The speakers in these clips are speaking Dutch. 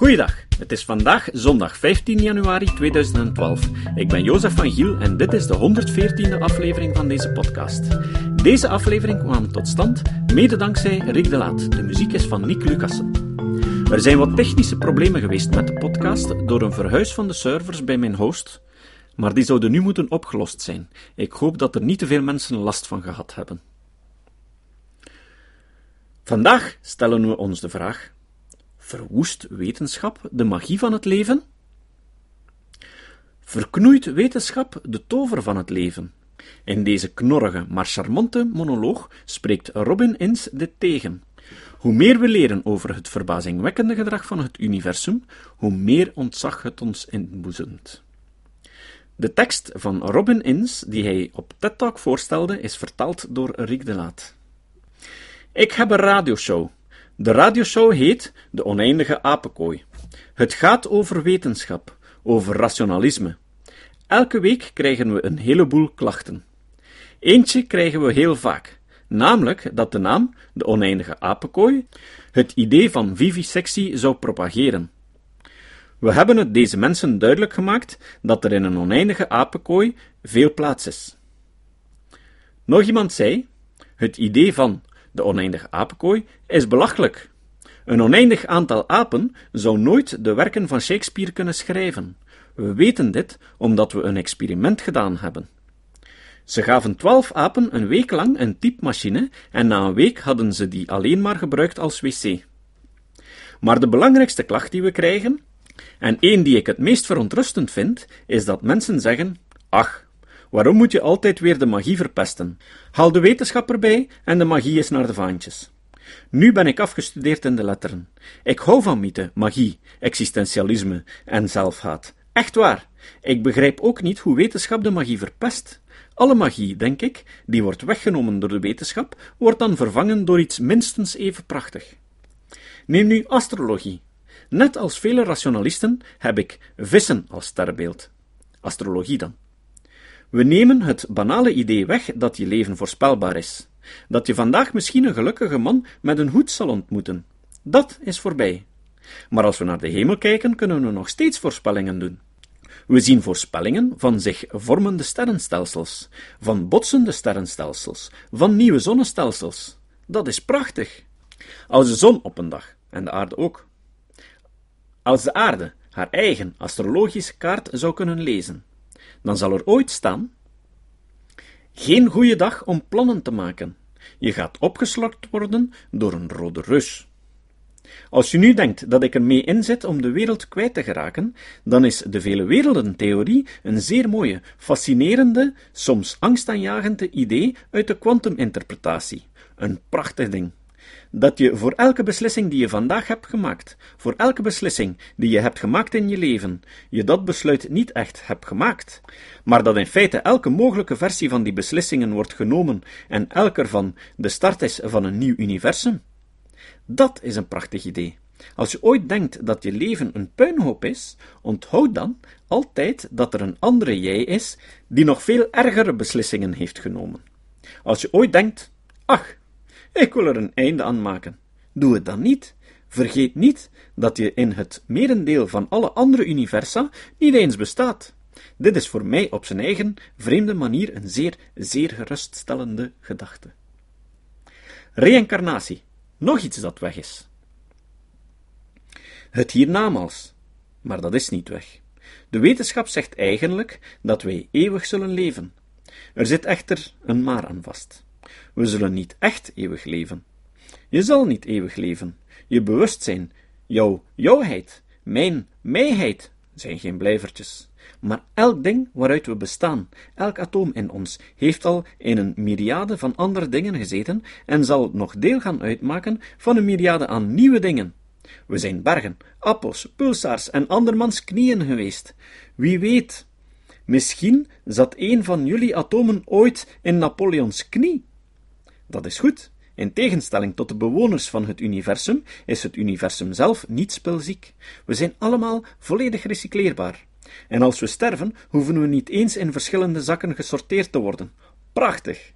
Goeiedag, het is vandaag zondag 15 januari 2012. Ik ben Jozef van Giel en dit is de 114e aflevering van deze podcast. Deze aflevering kwam tot stand mede dankzij Rick de Laat. De muziek is van Nick Lucassen. Er zijn wat technische problemen geweest met de podcast door een verhuis van de servers bij mijn host, maar die zouden nu moeten opgelost zijn. Ik hoop dat er niet te veel mensen last van gehad hebben. Vandaag stellen we ons de vraag: verwoest wetenschap de magie van het leven? Verknoeit wetenschap de tover van het leven? In deze knorrige, maar charmante monoloog spreekt Robin Ince dit tegen. Hoe meer we leren over het verbazingwekkende gedrag van het universum, hoe meer ontzag het ons inboezemt. De tekst van Robin Ince, die hij op TED Talk voorstelde, is vertaald door Rick de Laat. Ik heb een radioshow. De radioshow heet De Oneindige Apenkooi. Het gaat over wetenschap, over rationalisme. Elke week krijgen we een heleboel klachten. Eentje krijgen we heel vaak, namelijk dat de naam De Oneindige Apenkooi het idee van vivisectie zou propageren. We hebben het deze mensen duidelijk gemaakt dat er in een oneindige apenkooi veel plaats is. Nog iemand zei: Het idee van de oneindige apenkooi is belachelijk. Een oneindig aantal apen zou nooit de werken van Shakespeare kunnen schrijven. We weten dit omdat we een experiment gedaan hebben. Ze gaven twaalf apen een week lang een typemachine en na een week hadden ze die alleen maar gebruikt als wc. Maar de belangrijkste klacht die we krijgen, en één die ik het meest verontrustend vind, is dat mensen zeggen: Ach, waarom moet je altijd weer de magie verpesten? Haal de wetenschap erbij en de magie is naar de vaantjes. Nu ben ik afgestudeerd in de letteren. Ik hou van mythe, magie, existentialisme en zelfhaat. Echt waar. Ik begrijp ook niet hoe wetenschap de magie verpest. Alle magie, denk ik, die wordt weggenomen door de wetenschap, wordt dan vervangen door iets minstens even prachtig. Neem nu astrologie. Net als vele rationalisten heb ik vissen als sterrenbeeld. Astrologie dan. We nemen het banale idee weg dat je leven voorspelbaar is. Dat je vandaag misschien een gelukkige man met een hoed zal ontmoeten. Dat is voorbij. Maar als we naar de hemel kijken, kunnen we nog steeds voorspellingen doen. We zien voorspellingen van zich vormende sterrenstelsels, van botsende sterrenstelsels, van nieuwe zonnestelsels. Dat is prachtig. Als de zon op een dag, en de aarde ook. Als de aarde haar eigen astrologische kaart zou kunnen lezen, dan zal er ooit staan: Geen goede dag om plannen te maken. Je gaat opgeslokt worden door een rode reus. Als je nu denkt dat ik er mee inzet om de wereld kwijt te geraken, dan is de vele werelden-theorie een zeer mooie, fascinerende, soms angstaanjagende idee uit de kwantuminterpretatie. Een prachtig ding. Dat je voor elke beslissing die je vandaag hebt gemaakt, voor elke beslissing die je hebt gemaakt in je leven, je dat besluit niet echt hebt gemaakt, maar dat in feite elke mogelijke versie van die beslissingen wordt genomen en elke ervan de start is van een nieuw universum. Dat is een prachtig idee. Als je ooit denkt dat je leven een puinhoop is, onthoud dan altijd dat er een andere jij is die nog veel ergere beslissingen heeft genomen. Als je ooit denkt, ach, ik wil er een einde aan maken, doe het dan niet. Vergeet niet dat je in het merendeel van alle andere universa niet eens bestaat. Dit is voor mij op zijn eigen vreemde manier een zeer, zeer geruststellende gedachte. Reïncarnatie nog iets dat weg is. Het hiernamaals, maar dat is niet weg. De wetenschap zegt eigenlijk dat wij eeuwig zullen leven. Er zit echter een maar aan vast. We zullen niet echt eeuwig leven. Je zal niet eeuwig leven. Je bewustzijn, jouw jouwheid, mijn mijheid zijn geen blijvertjes. Maar elk ding waaruit we bestaan, elk atoom in ons, heeft al in een myriade van andere dingen gezeten en zal nog deel gaan uitmaken van een myriade aan nieuwe dingen. We zijn bergen, appels, pulsars en andermans knieën geweest. Wie weet, misschien zat een van jullie atomen ooit in Napoleons knie. Dat is goed. In tegenstelling tot de bewoners van het universum is het universum zelf niet spelziek. We zijn allemaal volledig recycleerbaar. En als we sterven, hoeven we niet eens in verschillende zakken gesorteerd te worden. Prachtig!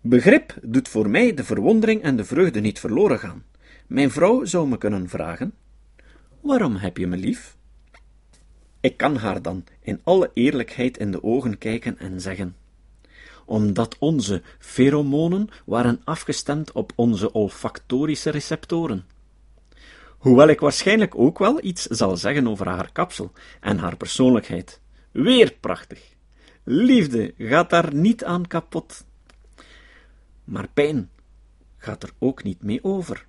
Begrip doet voor mij de verwondering en de vreugde niet verloren gaan. Mijn vrouw zou me kunnen vragen: Waarom heb je me lief? Ik kan haar dan in alle eerlijkheid in de ogen kijken en zeggen: omdat onze pheromonen waren afgestemd op onze olfactorische receptoren. Hoewel ik waarschijnlijk ook wel iets zal zeggen over haar kapsel en haar persoonlijkheid. Weer prachtig. Liefde gaat daar niet aan kapot. Maar pijn gaat er ook niet mee over.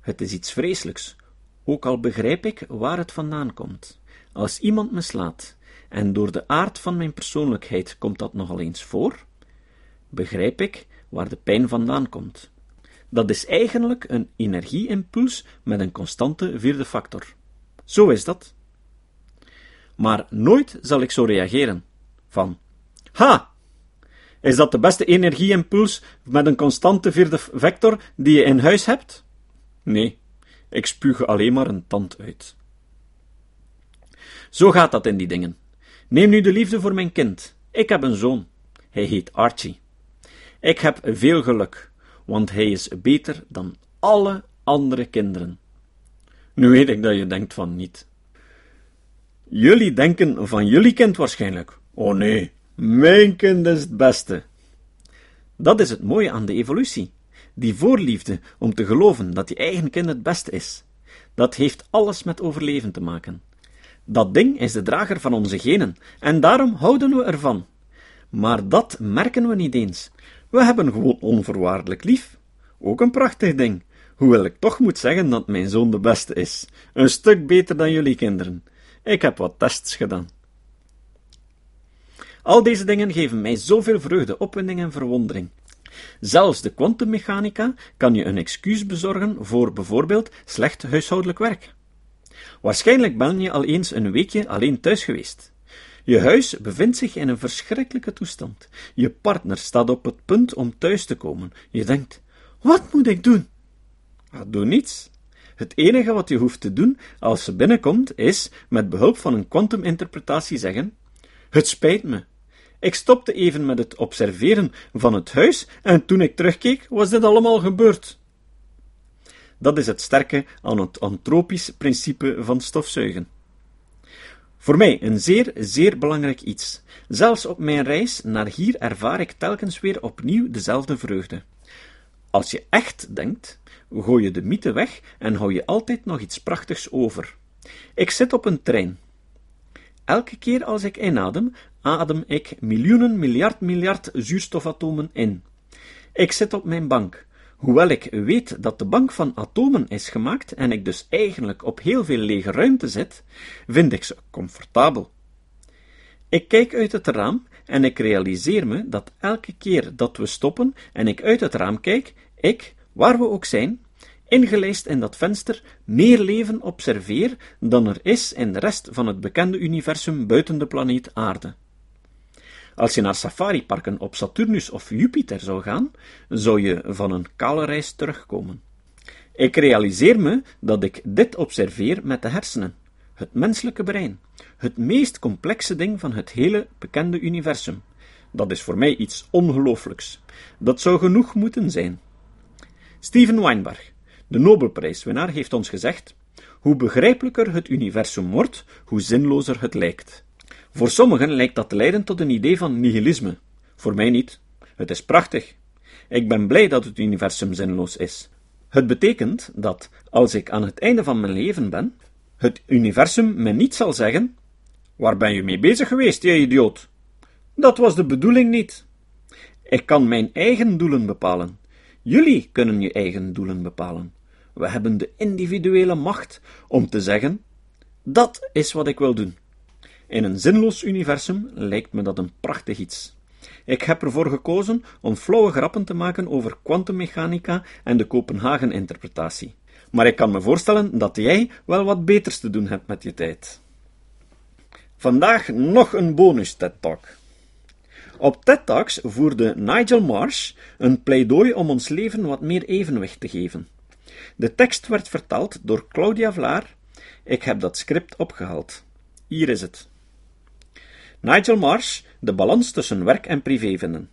Het is iets vreselijks, ook al begrijp ik waar het vandaan komt. Als iemand me slaat, en door de aard van mijn persoonlijkheid komt dat nogal eens voor, begrijp ik waar de pijn vandaan komt. Dat is eigenlijk een energieimpuls met een constante vierde factor. Zo is dat. Maar nooit zal ik zo reageren. Van, ha! Is dat de beste energieimpuls met een constante vierde vector die je in huis hebt? Nee, ik spuug alleen maar een tand uit. Zo gaat dat in die dingen. Neem nu de liefde voor mijn kind. Ik heb een zoon. Hij heet Archie. Ik heb veel geluk, want hij is beter dan alle andere kinderen. Nu weet ik dat je denkt van niet. Jullie denken van jullie kind waarschijnlijk. Oh nee, mijn kind is het beste. Dat is het mooie aan de evolutie. Die voorliefde om te geloven dat je eigen kind het beste is. Dat heeft alles met overleven te maken. Dat ding is de drager van onze genen, en daarom houden we ervan. Maar dat merken we niet eens. We hebben gewoon onvoorwaardelijk lief. Ook een prachtig ding. Hoewel ik toch moet zeggen dat mijn zoon de beste is. Een stuk beter dan jullie kinderen. Ik heb wat tests gedaan. Al deze dingen geven mij zoveel vreugde, opwinding en verwondering. Zelfs de kwantummechanica kan je een excuus bezorgen voor bijvoorbeeld slecht huishoudelijk werk. Waarschijnlijk ben je al eens een weekje alleen thuis geweest. Je huis bevindt zich in een verschrikkelijke toestand. Je partner staat op het punt om thuis te komen. Je denkt: wat moet ik doen? Doe niets. Het enige wat je hoeft te doen als ze binnenkomt, is met behulp van een kwantuminterpretatie zeggen: Het spijt me. Ik stopte even met het observeren van het huis en toen ik terugkeek, was dit allemaal gebeurd. Dat is het sterke aan het antropisch principe van stofzuigen. Voor mij een zeer, zeer belangrijk iets. Zelfs op mijn reis naar hier ervaar ik telkens weer opnieuw dezelfde vreugde. Als je echt denkt, gooi je de mythe weg en hou je altijd nog iets prachtigs over. Ik zit op een trein. Elke keer als ik inadem, adem ik miljoenen miljard miljard zuurstofatomen in. Ik zit op mijn bank. Hoewel ik weet dat de bank van atomen is gemaakt en ik dus eigenlijk op heel veel lege ruimte zit, vind ik ze comfortabel. Ik kijk uit het raam en ik realiseer me dat elke keer dat we stoppen en ik uit het raam kijk, ik, waar we ook zijn, ingelijst in dat venster, meer leven observeer dan er is in de rest van het bekende universum buiten de planeet Aarde. Als je naar safariparken op Saturnus of Jupiter zou gaan, zou je van een kale reis terugkomen. Ik realiseer me dat ik dit observeer met de hersenen, het menselijke brein, het meest complexe ding van het hele bekende universum. Dat is voor mij iets ongelooflijks. Dat zou genoeg moeten zijn. Steven Weinberg, de Nobelprijswinnaar, heeft ons gezegd: hoe begrijpelijker het universum wordt, hoe zinlozer het lijkt. Voor sommigen lijkt dat te leiden tot een idee van nihilisme. Voor mij niet. Het is prachtig. Ik ben blij dat het universum zinloos is. Het betekent dat, als ik aan het einde van mijn leven ben, het universum me niet zal zeggen: Waar ben je mee bezig geweest, je idioot? Dat was de bedoeling niet. Ik kan mijn eigen doelen bepalen. Jullie kunnen je eigen doelen bepalen. We hebben de individuele macht om te zeggen: Dat is wat ik wil doen. In een zinloos universum lijkt me dat een prachtig iets. Ik heb ervoor gekozen om flauwe grappen te maken over kwantummechanica en de Kopenhagen-interpretatie. Maar ik kan me voorstellen dat jij wel wat beters te doen hebt met je tijd. Vandaag nog een bonus TED Talk. Op TED Talks voerde Nigel Marsh een pleidooi om ons leven wat meer evenwicht te geven. De tekst werd vertaald door Claudia Vlaar. Ik heb dat script opgehaald. Hier is het. Nigel Marsh, de balans tussen werk en privé vinden.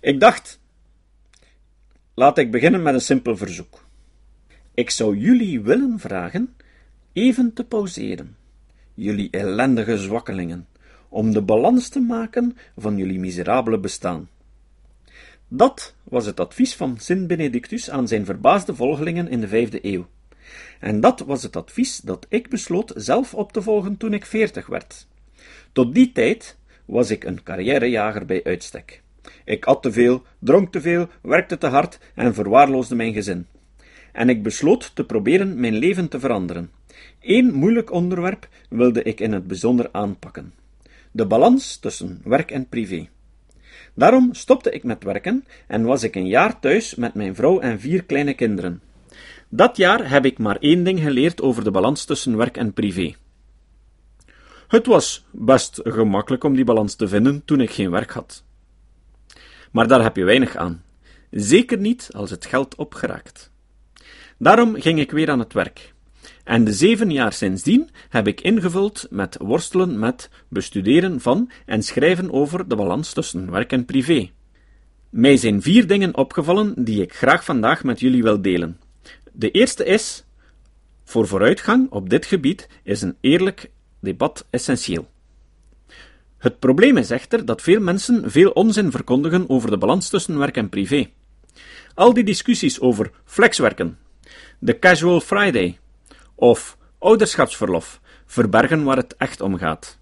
Ik dacht, laat ik beginnen met een simpel verzoek. Ik zou jullie willen vragen even te pauzeren, jullie ellendige zwakkelingen, om de balans te maken van jullie miserabele bestaan. Dat was het advies van Sint Benedictus aan zijn verbaasde volgelingen in de vijfde eeuw. En dat was het advies dat ik besloot zelf op te volgen toen ik veertig werd. Tot die tijd was ik een carrièrejager bij uitstek. Ik at te veel, dronk te veel, werkte te hard en verwaarloosde mijn gezin. En ik besloot te proberen mijn leven te veranderen. Eén moeilijk onderwerp wilde ik in het bijzonder aanpakken: de balans tussen werk en privé. Daarom stopte ik met werken en was ik een jaar thuis met mijn vrouw en vier kleine kinderen. Dat jaar heb ik maar één ding geleerd over de balans tussen werk en privé. Het was best gemakkelijk om die balans te vinden toen ik geen werk had. Maar daar heb je weinig aan. Zeker niet als het geld opgeraakt. Daarom ging ik weer aan het werk. En de zeven jaar sindsdien heb ik ingevuld met worstelen met bestuderen van en schrijven over de balans tussen werk en privé. Mij zijn vier dingen opgevallen die ik graag vandaag met jullie wil delen. De eerste is: voor vooruitgang op dit gebied is een eerlijk debat essentieel. Het probleem is echter dat veel mensen veel onzin verkondigen over de balans tussen werk en privé. Al die discussies over flexwerken, de casual Friday of ouderschapsverlof verbergen waar het echt om gaat.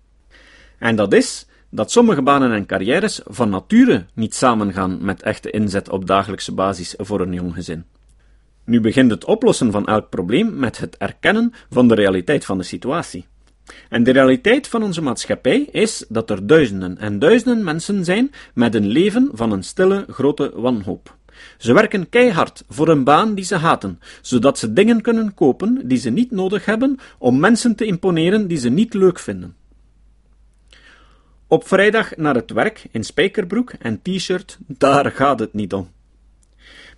En dat is dat sommige banen en carrières van nature niet samengaan met echte inzet op dagelijkse basis voor een jong gezin. Nu begint het oplossen van elk probleem met het erkennen van de realiteit van de situatie. En de realiteit van onze maatschappij is dat er duizenden en duizenden mensen zijn met een leven van een stille, grote wanhoop. Ze werken keihard voor een baan die ze haten, zodat ze dingen kunnen kopen die ze niet nodig hebben om mensen te imponeren die ze niet leuk vinden. Op vrijdag naar het werk in spijkerbroek en t-shirt, daar gaat het niet om.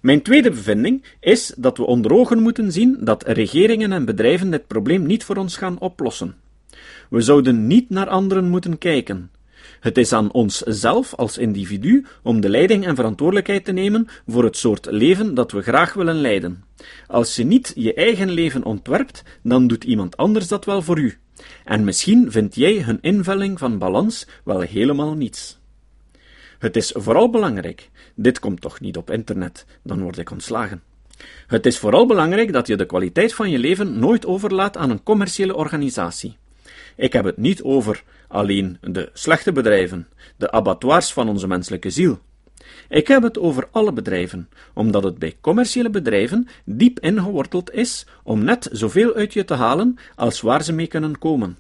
Mijn tweede bevinding is dat we onder ogen moeten zien dat regeringen en bedrijven dit probleem niet voor ons gaan oplossen. We zouden niet naar anderen moeten kijken. Het is aan ons zelf als individu om de leiding en verantwoordelijkheid te nemen voor het soort leven dat we graag willen leiden. Als je niet je eigen leven ontwerpt, dan doet iemand anders dat wel voor u. En misschien vind jij hun invulling van balans wel helemaal niets. Het is vooral belangrijk, dit komt toch niet op internet, dan word ik ontslagen. Het is vooral belangrijk dat je de kwaliteit van je leven nooit overlaat aan een commerciële organisatie. Ik heb het niet over alleen de slechte bedrijven, de abattoirs van onze menselijke ziel. Ik heb het over alle bedrijven, omdat het bij commerciële bedrijven diep ingeworteld is om net zoveel uit je te halen als waar ze mee kunnen komen.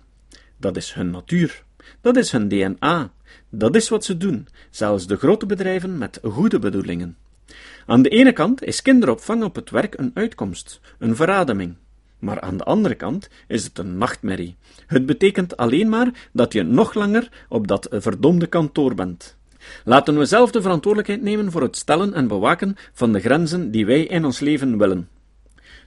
Dat is hun natuur, dat is hun DNA, dat is wat ze doen, zelfs de grote bedrijven met goede bedoelingen. Aan de ene kant is kinderopvang op het werk een uitkomst, een verademing. Maar aan de andere kant is het een nachtmerrie. Het betekent alleen maar dat je nog langer op dat verdomde kantoor bent. Laten we zelf de verantwoordelijkheid nemen voor het stellen en bewaken van de grenzen die wij in ons leven willen.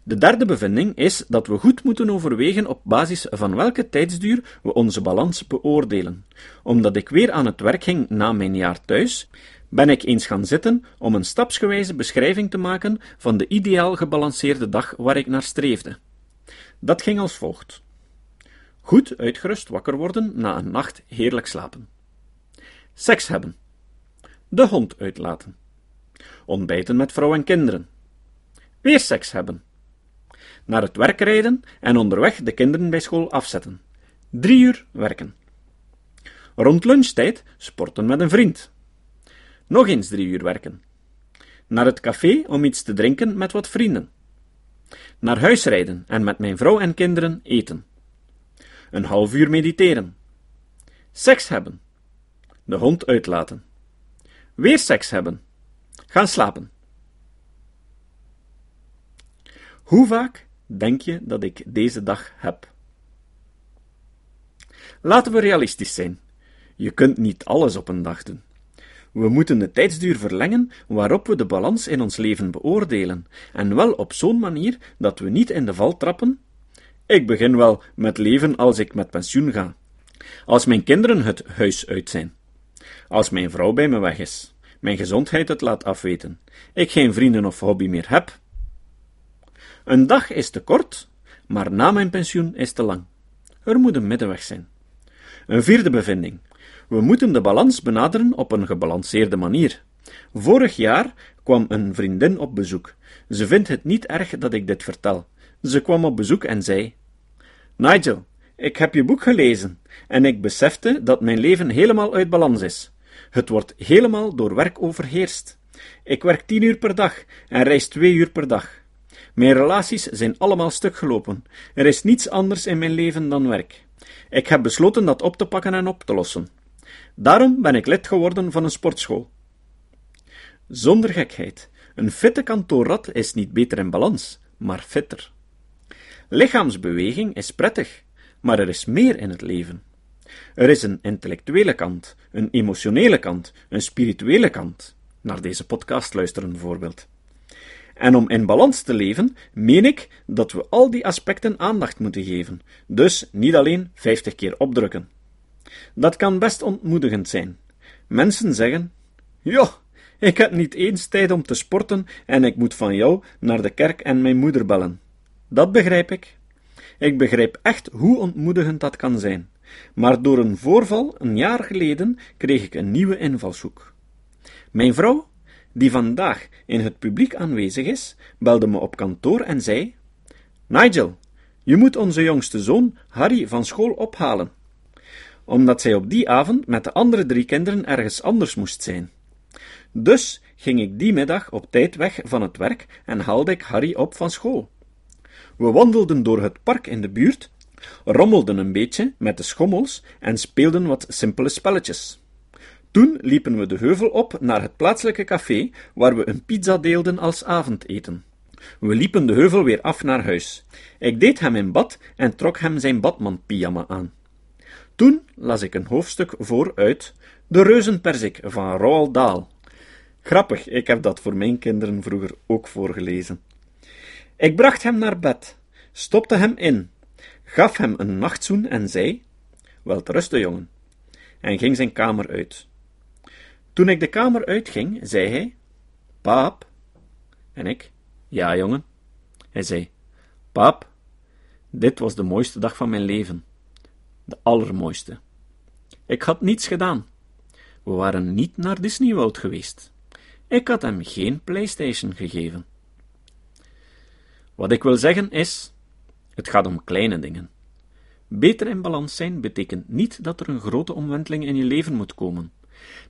De derde bevinding is dat we goed moeten overwegen op basis van welke tijdsduur we onze balans beoordelen. Omdat ik weer aan het werk ging na mijn jaar thuis, ben ik eens gaan zitten om een stapsgewijze beschrijving te maken van de ideaal gebalanceerde dag waar ik naar streefde. Dat ging als volgt: goed uitgerust wakker worden na een nacht heerlijk slapen, seks hebben, de hond uitlaten, ontbijten met vrouw en kinderen, weer seks hebben, naar het werk rijden en onderweg de kinderen bij school afzetten, drie uur werken, rond lunchtijd sporten met een vriend, nog eens drie uur werken, naar het café om iets te drinken met wat vrienden naar huis rijden en met mijn vrouw en kinderen eten. Een half uur mediteren. Seks hebben. De hond uitlaten. Weer seks hebben. Gaan slapen. Hoe vaak denk je dat ik deze dag heb? Laten we realistisch zijn. Je kunt niet alles op een dag doen. We moeten de tijdsduur verlengen waarop we de balans in ons leven beoordelen, en wel op zo'n manier dat we niet in de val trappen. Ik begin wel met leven als ik met pensioen ga. Als mijn kinderen het huis uit zijn. Als mijn vrouw bij me weg is. Mijn gezondheid het laat afweten. Ik geen vrienden of hobby meer heb. Een dag is te kort, maar na mijn pensioen is te lang. Er moet een middenweg zijn. Een vierde bevinding. We moeten de balans benaderen op een gebalanceerde manier. Vorig jaar kwam een vriendin op bezoek. Ze vindt het niet erg dat ik dit vertel. Ze kwam op bezoek en zei: Nigel, ik heb je boek gelezen en ik besefte dat mijn leven helemaal uit balans is. Het wordt helemaal door werk overheerst. Ik werk tien uur per dag en reis twee uur per dag. Mijn relaties zijn allemaal stuk gelopen. Er is niets anders in mijn leven dan werk. Ik heb besloten dat op te pakken en op te lossen. Daarom ben ik lid geworden van een sportschool. Zonder gekheid. Een fitte kantoorrat is niet beter in balans, maar fitter. Lichaamsbeweging is prettig, maar er is meer in het leven. Er is een intellectuele kant, een emotionele kant, een spirituele kant. Naar deze podcast luisteren bijvoorbeeld. En om in balans te leven, meen ik dat we al die aspecten aandacht moeten geven. Dus niet alleen 50 keer opdrukken. Dat kan best ontmoedigend zijn. Mensen zeggen: Ja, ik heb niet eens tijd om te sporten en ik moet van jou naar de kerk en mijn moeder bellen. Dat begrijp ik. Ik begrijp echt hoe ontmoedigend dat kan zijn. Maar door een voorval een jaar geleden kreeg ik een nieuwe invalshoek. Mijn vrouw, die vandaag in het publiek aanwezig is, belde me op kantoor en zei: Nigel, je moet onze jongste zoon Harry van school ophalen, omdat zij op die avond met de andere drie kinderen ergens anders moest zijn. Dus ging ik die middag op tijd weg van het werk en haalde ik Harry op van school. We wandelden door het park in de buurt, rommelden een beetje met de schommels en speelden wat simpele spelletjes. Toen liepen we de heuvel op naar het plaatselijke café, waar we een pizza deelden als avondeten. We liepen de heuvel weer af naar huis. Ik deed hem in bad en trok hem zijn badmanpyjama aan. Toen las ik een hoofdstuk voor uit De Reuzenperzik van Roald Dahl. Grappig, ik heb dat voor mijn kinderen vroeger ook voorgelezen. Ik bracht hem naar bed, stopte hem in, gaf hem een nachtzoen en zei: Welterusten, jongen, en ging zijn kamer uit. Toen ik de kamer uitging, zei hij: Paap. En ik: Ja, jongen. Hij zei: Paap, dit was de mooiste dag van mijn leven. De allermooiste. Ik had niets gedaan. We waren niet naar Disney World geweest. Ik had hem geen PlayStation gegeven. Wat ik wil zeggen is: het gaat om kleine dingen. Beter in balans zijn betekent niet dat er een grote omwenteling in je leven moet komen.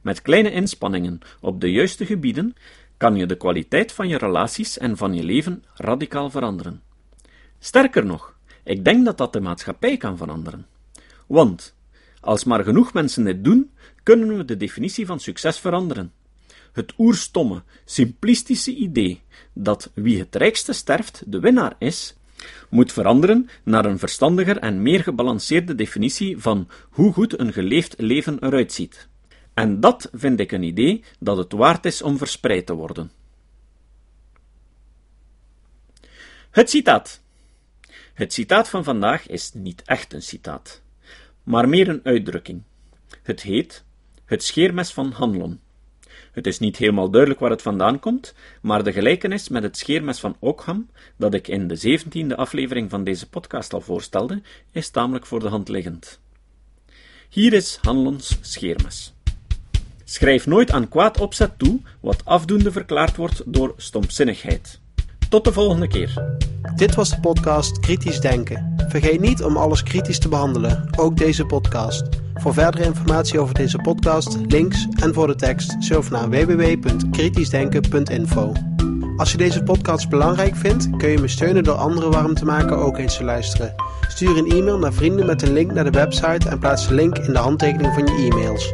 Met kleine inspanningen op de juiste gebieden kan je de kwaliteit van je relaties en van je leven radicaal veranderen. Sterker nog, ik denk dat dat de maatschappij kan veranderen. Want als maar genoeg mensen dit doen, kunnen we de definitie van succes veranderen. Het oerstomme, simplistische idee dat wie het rijkste sterft de winnaar is, moet veranderen naar een verstandiger en meer gebalanceerde definitie van hoe goed een geleefd leven eruit ziet. En dat vind ik een idee dat het waard is om verspreid te worden. Het citaat. Het citaat van vandaag is niet echt een citaat, maar meer een uitdrukking. Het heet Het scheermes van Hanlon. Het is niet helemaal duidelijk waar het vandaan komt, maar de gelijkenis met het scheermes van Ockham, dat ik in de zeventiende aflevering van deze podcast al voorstelde, is tamelijk voor de hand liggend. Hier is Hanlons scheermes. Schrijf nooit aan kwaad opzet toe wat afdoende verklaard wordt door stomzinnigheid. Tot de volgende keer. Dit was de podcast Kritisch Denken. Vergeet niet om alles kritisch te behandelen, ook deze podcast. Voor verdere informatie over deze podcast, links en voor de tekst, surf naar www.kritischdenken.info. Als je deze podcast belangrijk vindt, kun je me steunen door anderen warm te maken ook eens te luisteren. Stuur een e-mail naar vrienden met een link naar de website en plaats de link in de handtekening van je e-mails.